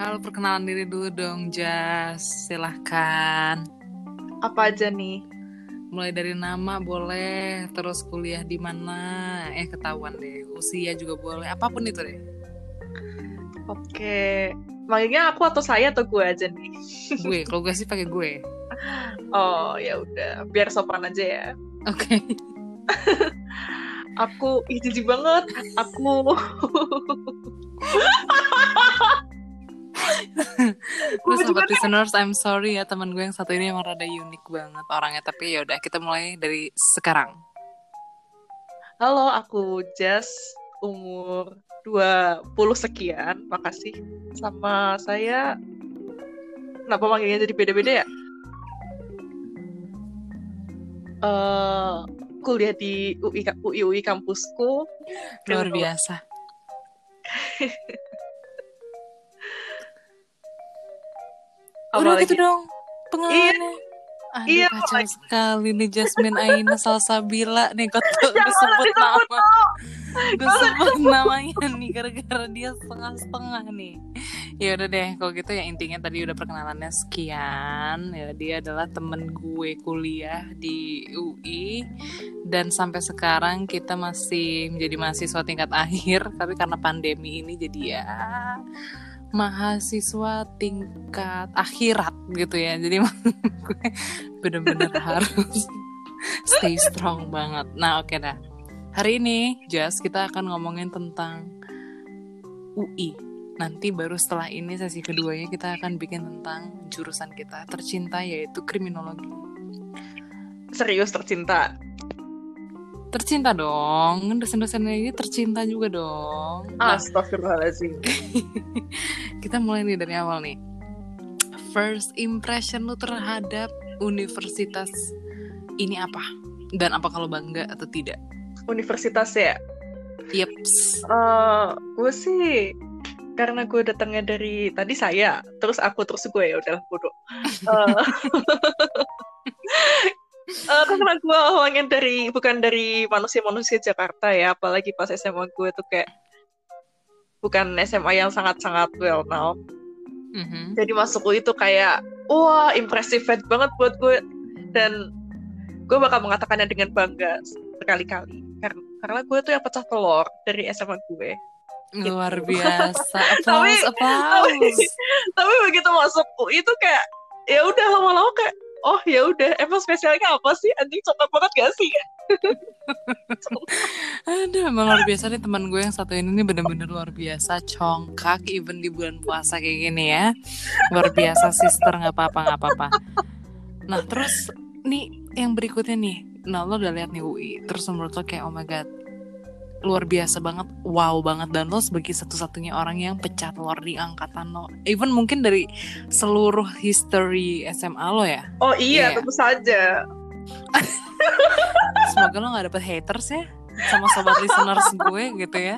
Halo, perkenalan diri dulu dong, Jas. Silahkan. Apa aja nih? Mulai dari nama boleh, terus kuliah di mana, eh ketahuan deh. Usia juga boleh, apa pun itu deh. Oke, manggilnya aku atau saya atau gue aja nih? Gue, kalau gue sih pakai gue. Oh ya udah, biar sopan aja ya. Oke. Aku ih jijik banget. Aku Terus sobat listeners, I'm sorry ya teman gue yang satu ini emang rada unik banget orangnya. Tapi ya udah kita mulai dari sekarang. Halo, aku Jas, umur 20 sekian. Makasih. Sama saya Kenapa manggilnya jadi beda-beda ya? Eh, kuliah di UI UI, UI kampusku. Luar biasa. Udah gitu dong pengalamannya. Aduh Iya, kacau apalagi? sekali nih Jasmine Aina Salsabila nih kok tuh disebut nama. Gue sebut namanya nih gara-gara dia setengah-setengah nih. Ya udah deh kalau gitu ya intinya tadi udah perkenalannya sekian. Ya dia adalah temen gue kuliah di UI dan sampai sekarang kita masih menjadi mahasiswa tingkat akhir tapi karena pandemi ini jadi ya mahasiswa tingkat akhirat gitu ya. Jadi gue bener-bener harus stay strong banget. Nah oke dah. Hari ini, Jas, kita akan ngomongin tentang UI. Nanti baru setelah ini sesi keduanya kita akan bikin tentang jurusan kita tercinta yaitu kriminologi. Serius tercinta. Tercinta dong, dosen-dosen ini tercinta juga dong. Nah, Astagfirullahaladzim. kita mulai nih dari awal nih. First impression lu terhadap universitas ini apa? Dan apa kalau bangga atau tidak? Universitas ya. Yeps. Eh, gue sih karena gue datangnya dari tadi saya, terus aku terus gue ya udahlah bodoh. Eh, eh, karena gue awalnya dari bukan dari manusia-manusia Jakarta ya, apalagi pas SMA gue tuh kayak bukan SMA yang sangat-sangat well known. Mhm. Jadi masuk UI itu kayak wah impressive banget buat gue dan gue bakal mengatakannya dengan bangga berkali-kali karena karena gue tuh yang pecah telur dari SMA gue. Luar biasa. Tapi- Applause, applause. tapi begitu masuk UI itu kayak ya udah lama-lama kayak oh ya udah. Emang spesialnya apa sih? Anjing cocok banget gak sih? Aduh, emang luar biasa nih teman gue yang satu ini nih bener-bener luar biasa. Congkak even di bulan puasa kayak gini ya. Luar biasa sister nggak apa-apa nggak apa-apa. Nah terus nih yang berikutnya nih, nah lo udah lihat nih UI, terus menurut lo kayak oh my god luar biasa banget, wow banget dan lo sebagai satu-satunya orang yang pecah telur di angkatan lo, even mungkin dari seluruh history SMA lo ya. oh iya Iya. tentu saja Semoga lo gak dapet haters ya sama sobat listeners gue gitu ya.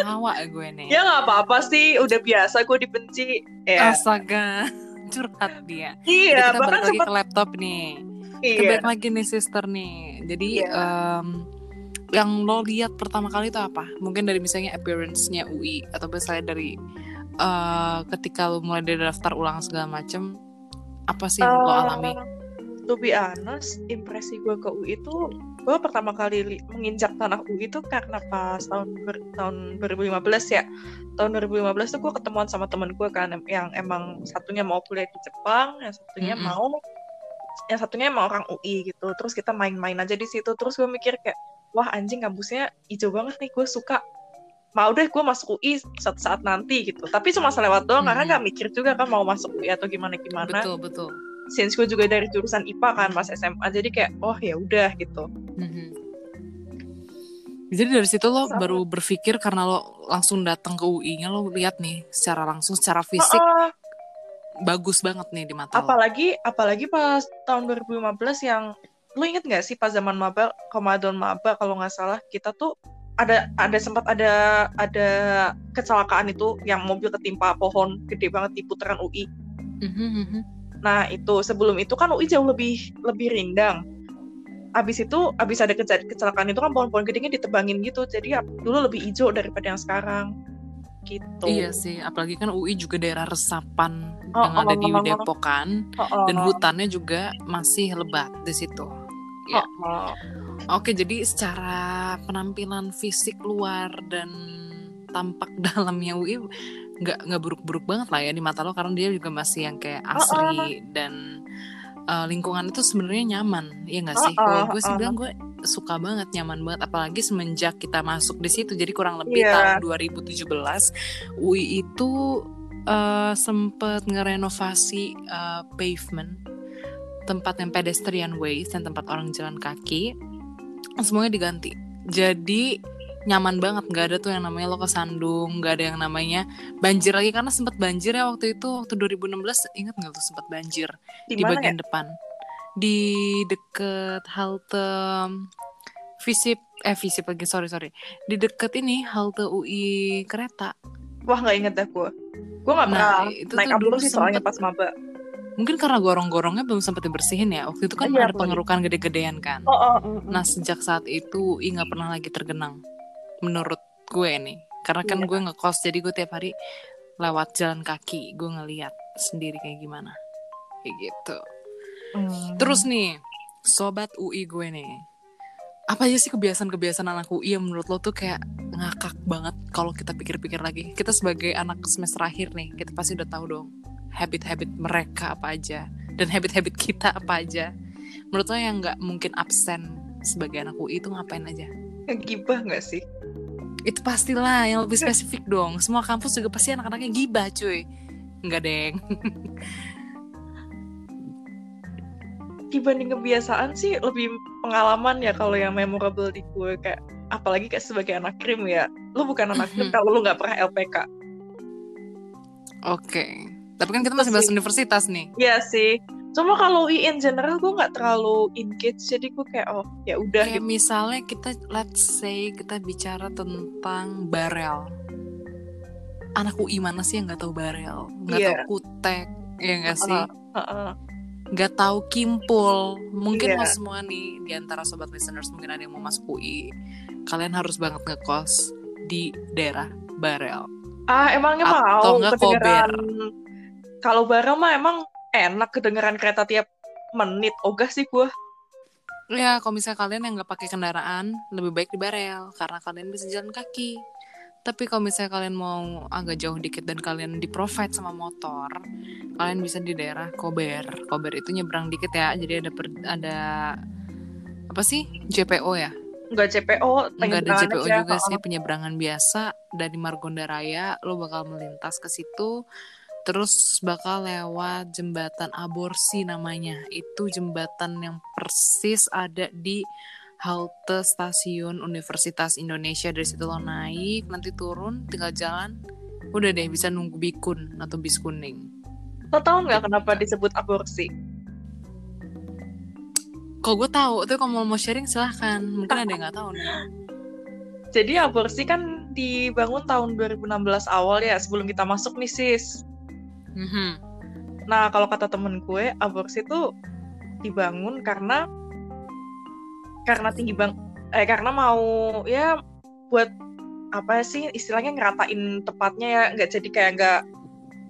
Tawa gue nih. ya nggak apa-apa sih udah biasa gue dibenci ya Astaga, curhat dia. Jadi iya kita bahkan balik lagi sempat ke laptop nih. Kita iya balik lagi nih sister nih. Jadi Iya. em, yang lo lihat pertama kali itu apa? Mungkin dari misalnya appearance-nya UI atau misalnya dari eh, ketika lo mulai dari daftar ulang segala macem apa sih yang lo Eh, alami? to be honest, impresi gue ke UI itu gue pertama kali li- menginjak tanah UI itu karena pas tahun ber- tahun 2015 ya. Tahun 2015 tuh gue ketemuan sama temen gue kan yang emang satunya mau kuliah di Jepang, yang satunya Mm-mm. mau yang satunya emang orang UI gitu. Terus kita main-main aja di situ. Terus gue mikir kayak wah anjing kampusnya hijau banget nih, gue suka. Mau deh gue masuk UI saat saat nanti gitu. Tapi cuma selewat doang karena Mm-mm. nggak mikir juga kan mau masuk UI atau gimana gimana Betul betul. since gue juga dari jurusan IPA kan pas SMA jadi kayak oh ya udah gitu Mhm. Jadi dari situ lo Sama. baru berpikir karena lo langsung datang ke UI-nya lo lihat nih secara langsung secara fisik Heeh, bagus banget nih di mata lo. apalagi apalagi pas tahun 2015 yang lu inget nggak sih pas zaman maba Ramadan maba kalau nggak salah kita tuh ada ada sempat ada ada kecelakaan itu yang mobil ketimpa pohon gede banget di putaran UI Mhm, mhm. nah itu sebelum itu kan UI jauh lebih lebih rindang abis itu abis ada kecelakaan itu kan pohon-pohon gedenya ditebangin gitu jadi ya dulu lebih hijau daripada yang sekarang gitu. Iya sih, apalagi kan UI juga daerah resapan Oh, yang ada di oh. Depok kan, Oh, dan oh, hutannya juga masih lebat di situ. Ya. oh, oh. Oke, jadi secara penampilan fisik luar dan tampak dalamnya UI nggak nggak buruk-buruk banget lah ya di mata lo karena dia juga masih yang kayak asri dan uh, lingkungan itu sebenarnya nyaman, ya nggak sih? Oh, Kalau oh, gue sih oh. bilang gue suka banget, nyaman banget, apalagi semenjak kita masuk di situ. Jadi kurang lebih Iya. tahun 2017 UI itu uh, sempet ngerenovasi uh, pavement tempat yang pedestrian ways dan tempat orang jalan kaki semuanya diganti. Jadi nyaman banget. Nggak ada tuh yang namanya lo kesandung nggak ada yang namanya banjir lagi. Karena sempat banjir ya waktu itu waktu 2016 ingat nggak tuh sempat banjir Di, di, bagian ya? depan? Di deket halte visip eh visip lagi sorry sorry. Di deket ini halte UI kereta. Wah nggak inget dah gue. Gue nggak Nah, pernah itu naik dulu sih soalnya pas maba. Mungkin karena gorong-gorongnya belum sempat dibersihin ya waktu itu kan Iya, ada pengerukan gede-gedean kan Oh, oh, oh, oh. Nah sejak saat itu UI nggak pernah lagi tergenang menurut gue nih karena kan Iya. gue ngekos jadi gue tiap hari lewat jalan kaki gue ngeliat sendiri kayak gimana kayak gitu. Hmm. Terus nih sobat UI gue nih apa aja sih kebiasaan-kebiasaan anak UI yang menurut lo tuh kayak ngakak banget kalau kita pikir-pikir lagi kita sebagai anak semester akhir nih kita pasti udah tahu dong habit-habit mereka apa aja dan habit-habit kita apa aja menurut lo yang nggak mungkin absen sebagai anak UI itu ngapain aja Gibah nggak sih? itu pastilah yang lebih spesifik dong semua kampus juga pasti anak-anaknya gibah cuy Enggak deng Dibanding kebiasaan sih lebih pengalaman ya kalau yang memorable di gue kayak apalagi kayak sebagai anak krim ya. Lu bukan anak krim Mhm. kalau lu nggak pernah LPK. oke tapi kan kita masih bahas universitas nih. Iya sih. Cuma kalau UI in general gue nggak terlalu engage jadi gue kayak oh ya udah kayak gitu. misalnya kita let's say kita bicara tentang barel. Anak UI mana sih yang nggak tahu barel? Nggak Iya. tahu kutek ya nggak sih? Heeh. nggak tahu kimpul. Mungkin lo semua nih di antara sobat listeners mungkin ada yang mau masuk UI kalian harus banget ngekos di daerah barel. Ah emangnya Atau mau? nggak kedengeran kalau bareng mah emang enak kedengeran kereta tiap menit. Ogah sih gue. Ya, kalau misalnya kalian yang nggak pakai kendaraan, lebih baik di barel karena kalian bisa jalan kaki. Tapi kalau misalnya kalian mau agak jauh dikit dan kalian di provide sama motor, kalian bisa di daerah Kober. Kober itu nyebrang dikit ya, jadi ada per- ada apa sih JPO ya? Nggak CPO, Nggak ada JPO aja. juga sih, penyeberangan biasa dari Margonda Raya, lo bakal melintas ke situ. Terus bakal lewat jembatan aborsi namanya. Itu jembatan yang persis ada di halte stasiun Universitas Indonesia. Dari situ lo naik, nanti turun, tinggal jalan. Udah deh bisa nunggu bikun atau bis kuning. Lo tau nggak kenapa disebut aborsi? Kalau gue tahu, tuh kalau mau sharing silahkan. Mungkin ada yang nggak tahu nih. Jadi aborsi kan dibangun tahun 2016 awal ya sebelum kita masuk nih sis. Mhm. Nah kalau kata temen gue aborsi itu dibangun karena karena tinggi bang eh karena mau ya buat apa sih istilahnya ngeratain tempatnya ya nggak jadi kayak nggak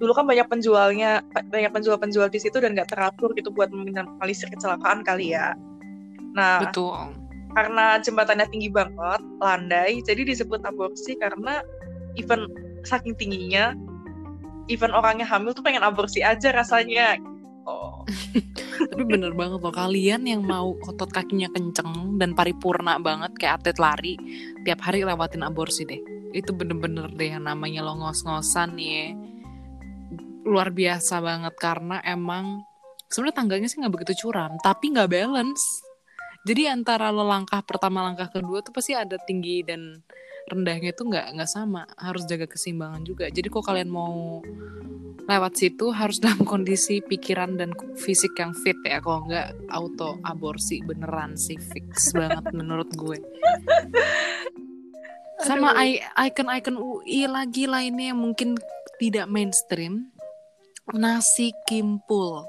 dulu kan banyak penjualnya banyak penjual-penjual di situ dan nggak teratur gitu buat meminimalisir kecelakaan kali ya. Nah Betul. karena jembatannya tinggi banget, landai, jadi disebut aborsi karena even saking tingginya, even orangnya hamil tuh pengen aborsi aja rasanya. Oh, Tapi bener banget loh kalian yang mau otot kakinya kenceng dan paripurna banget kayak atlet lari tiap hari lewatin aborsi deh. Itu bener-bener deh yang namanya lo ngos-ngosan ya. Luar biasa banget karena emang sebenarnya tangganya sih nggak begitu curam tapi nggak balance. Jadi antara lo langkah pertama langkah kedua tuh pasti ada tinggi dan rendahnya tuh nggak nggak sama. Harus jaga keseimbangan juga. Jadi kok kalian mau lewat situ harus dalam kondisi pikiran dan fisik yang fit ya. Kalau nggak auto aborsi beneran sih. Fix banget menurut gue. Sama icon-icon UI lagi lainnya yang mungkin tidak mainstream. Nasi kimpul.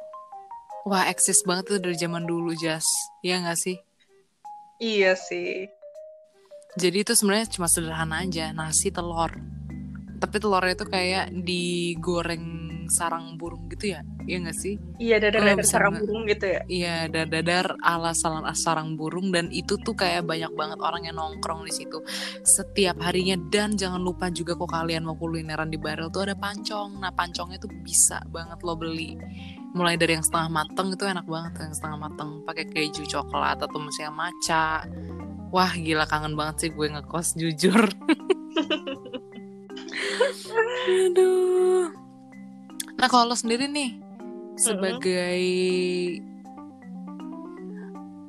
Wah eksis banget tuh dari zaman dulu Jas. Ya nggak sih? Iya sih. Jadi itu sebenarnya cuma sederhana aja nasi telur tapi telurnya itu kayak digoreng sarang burung gitu ya iya gak sih Iya, Kalau dadar-dadar bisa sarang nge- burung gitu ya. Iya, dadar ala sarang, sarang burung dan itu tuh kayak banyak banget orang yang nongkrong di situ setiap harinya dan jangan lupa juga kok kalian mau kulineran di barel tuh ada pancong. Nah, pancongnya tuh bisa banget lo beli. Mulai dari yang setengah mateng itu enak banget yang setengah mateng pakai keju coklat atau misalnya maca. Wah, gila kangen banget sih gue ngekos jujur. Aduh. Nah, kalau lo sendiri nih sebagai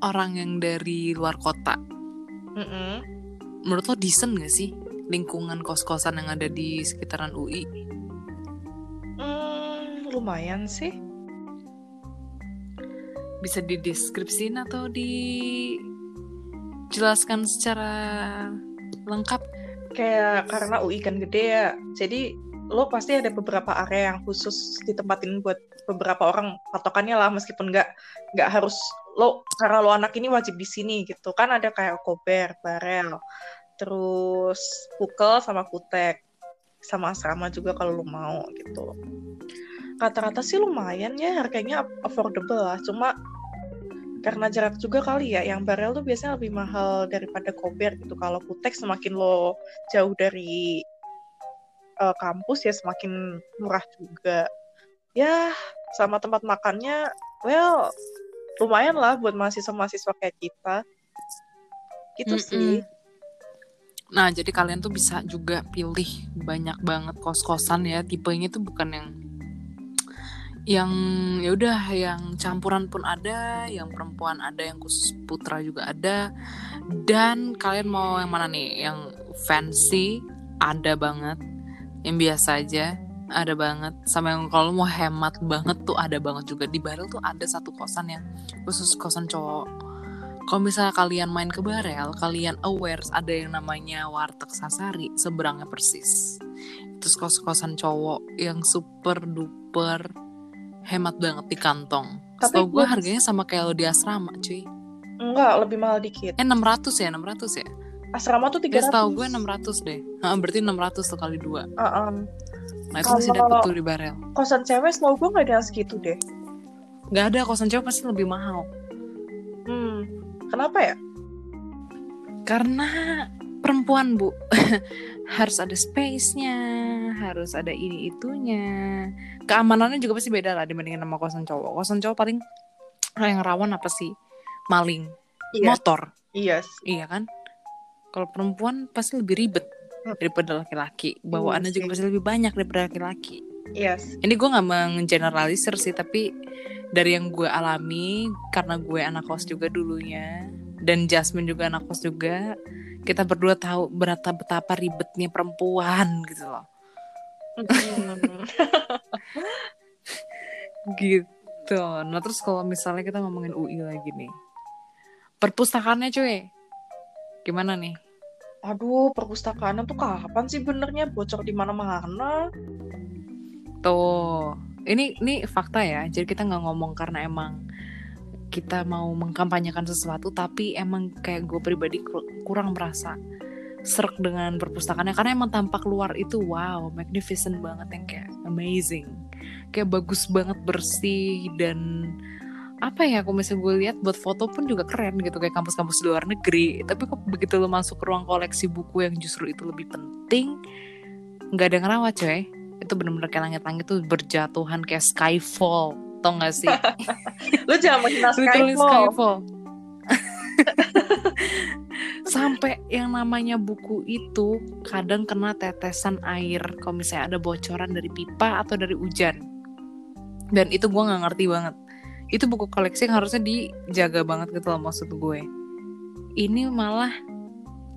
orang yang dari luar kota, Mm-mm. menurut lo decent gak sih lingkungan kos-kosan yang ada di sekitaran UI? Hmm, lumayan sih. Bisa dideskripsiin atau dijelaskan secara lengkap? Kayak karena UI kan gede ya. Jadi lo pasti ada beberapa area yang khusus ditempatin buat beberapa orang patokannya lah meskipun nggak nggak harus lo karena lo anak ini wajib di sini gitu kan ada kayak kober, barel, terus pukel sama kutek sama asrama juga kalau lo mau gitu. Rata-rata sih lumayan ya harganya affordable lah. Cuma karena jarak juga kali ya, yang barel tuh biasanya lebih mahal daripada kober gitu. Kalau kutek semakin lo jauh dari eh, kampus ya semakin murah juga. Ya, sama tempat makannya, well, lumayan lah buat mahasiswa-mahasiswa kayak kita. Gitu Mm-mm. sih. Nah, jadi kalian tuh bisa juga pilih banyak banget kos-kosan ya. Tipenya tuh bukan yang yang ya udah yang campuran pun ada, yang perempuan ada, yang khusus putra juga ada. Dan kalian mau yang mana nih? Yang fancy ada banget, yang biasa aja ada banget, sama yang kalau mau hemat banget tuh ada banget juga. Di Barel tuh ada satu kosan yang khusus kosan cowok kalau misalnya kalian main ke Barel, kalian aware ada yang namanya Warteg Sasari, seberangnya persis. Terus kos-kosan cowok yang super duper hemat banget di kantong. Tapi Setahu gue harganya sama kayak lo di asrama, cuy. Enggak, lebih mahal dikit. Eh 600 ya, 600 ya. Asrama tuh Ya 300. setahu gue 600 deh. Nah, berarti 600 tuh kali dua. Uh-uh. Nah itu masih dapet tuh di Barel. Kosan cewek setahu gue nggak ada yang segitu deh. Gak ada kosan cowok pasti lebih mahal. Hmm. Kenapa ya? Karena perempuan bu harus ada space-nya, harus ada ini itunya. Keamanannya juga pasti beda lah dibandingin sama kosan cowok. Kosan cowok paling yang rawan apa sih? Maling, Iya. motor, Iya. iya kan? Kalau perempuan pasti lebih ribet Hmm. daripada laki-laki. Bawaannya Iya juga pasti lebih banyak daripada laki-laki. Yes. Ini gue nggak menggeneralisir sih, tapi dari yang gue alami karena gue anak kos juga dulunya dan Jasmine juga anak kos juga, kita berdua tahu berapa betapa ribetnya perempuan gitu loh. Gitu. Nah terus kalau misalnya kita ngomongin UI lagi nih, perpustakaannya cuy, gimana nih? Aduh, perpustakaan tuh kapan sih benernya bocor di mana-mana? Tuh, ini ini fakta ya. Jadi kita nggak ngomong karena emang kita mau mengkampanyekan sesuatu, tapi emang kayak gue pribadi kur- kurang merasa serk dengan perpustakaannya. Karena emang tampak luar itu wow, magnificent banget yang kayak amazing, kayak bagus banget bersih dan apa ya aku misalnya gue lihat buat foto pun juga keren gitu kayak kampus-kampus luar negeri. Tapi kok begitu lo masuk ke ruang koleksi buku yang justru itu lebih penting nggak ada ngerawat coy. Itu bener-bener kayak langit-langit tuh berjatuhan kayak skyfall tau gak sih? Lu jangan menghina Skyfall. skyfall. Sampai yang namanya buku itu kadang kena tetesan air. Kalau misalnya ada bocoran dari pipa atau dari hujan. Dan itu gue nggak ngerti banget. Itu buku koleksi yang harusnya dijaga banget gitu loh maksud gue. Ini malah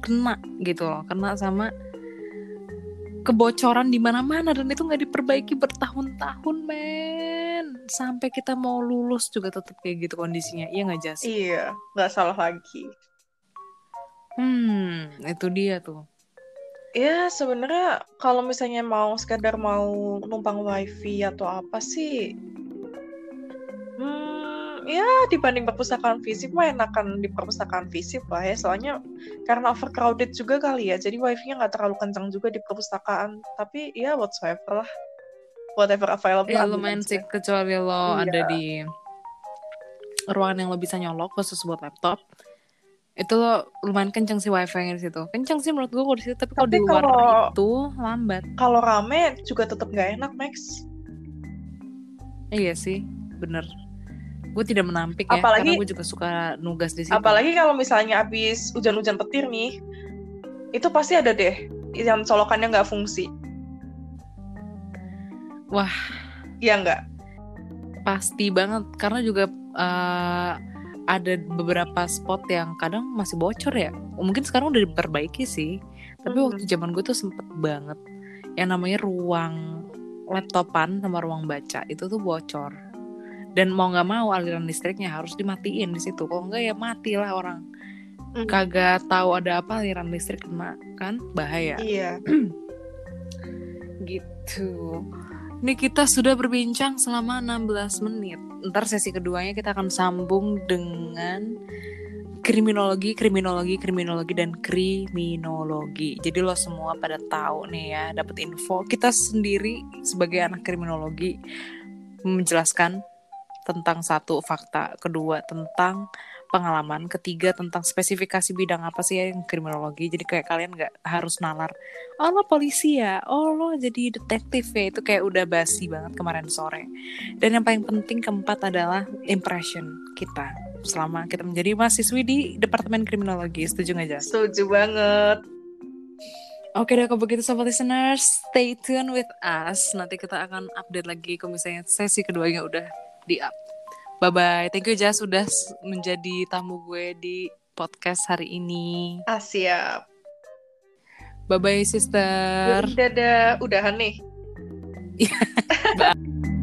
kena gitu loh. Kena sama kebocoran di mana-mana dan itu nggak diperbaiki bertahun-tahun men. Sampai kita mau lulus juga tetap kayak gitu kondisinya. Iya nggak jas? Iya, nggak salah lagi. hmm itu dia tuh. Ya sebenarnya kalau misalnya mau sekedar mau numpang wifi atau apa sih, hmm, ya dibanding perpustakaan fisik mah enakan di perpustakaan fisik lah ya. Soalnya karena overcrowded juga kali ya. Jadi wifi-nya nggak terlalu kencang juga di perpustakaan. Tapi ya whatsoever lah. Whatever available ya lumayan aja. sih kecuali lo Iya. ada di ruangan yang lo bisa nyolok khusus buat laptop. Itu lo lumayan kenceng sih wifi-nya di situ. Kenceng sih menurut gue kalau di situ tapi kalau di luar kalau- itu lambat. kalau rame juga tetap nggak enak Max. Iya sih bener gue tidak menampik ya Apalagi- karena gue juga suka nugas di situ. Apalagi kalau misalnya habis hujan-hujan petir nih itu pasti ada deh yang colokannya nggak fungsi. Wah. Iya nggak? Pasti banget karena juga eh, ada beberapa spot yang kadang masih bocor ya. Mungkin sekarang udah diperbaiki sih tapi Mhm. waktu zaman gue tuh sempet banget. Yang namanya ruang laptopan sama ruang baca itu tuh bocor dan mau nggak mau aliran listriknya harus dimatiin di situ kalau enggak ya matilah orang Mhm. kagak tahu ada apa aliran listrik kena kan bahaya iya gitu. Ini kita sudah berbincang selama 16 menit. Ntar sesi keduanya kita akan sambung dengan kriminologi, kriminologi, kriminologi dan kriminologi. Jadi lo semua pada tahu nih ya, dapat info. Kita sendiri sebagai anak kriminologi menjelaskan tentang satu fakta, kedua tentang pengalaman, ketiga tentang spesifikasi bidang apa sih yang kriminologi. Jadi kayak kalian nggak harus nalar oh lo polisi ya? Oh lo jadi detektif ya? Itu kayak udah basi banget kemarin sore. Dan yang paling penting keempat adalah impression kita selama kita menjadi mahasiswi di departemen kriminologi. Setuju nggak Jas? setuju banget. Oke deh kalau begitu sobat listeners stay tune with us. Nanti kita akan update lagi kalau misalnya sesi keduanya udah di up. Bye bye thank you Jas sudah menjadi tamu gue di podcast hari ini. Ah siap. Bye bye sister dadah. Udahan nih. Kemarin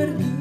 perdido.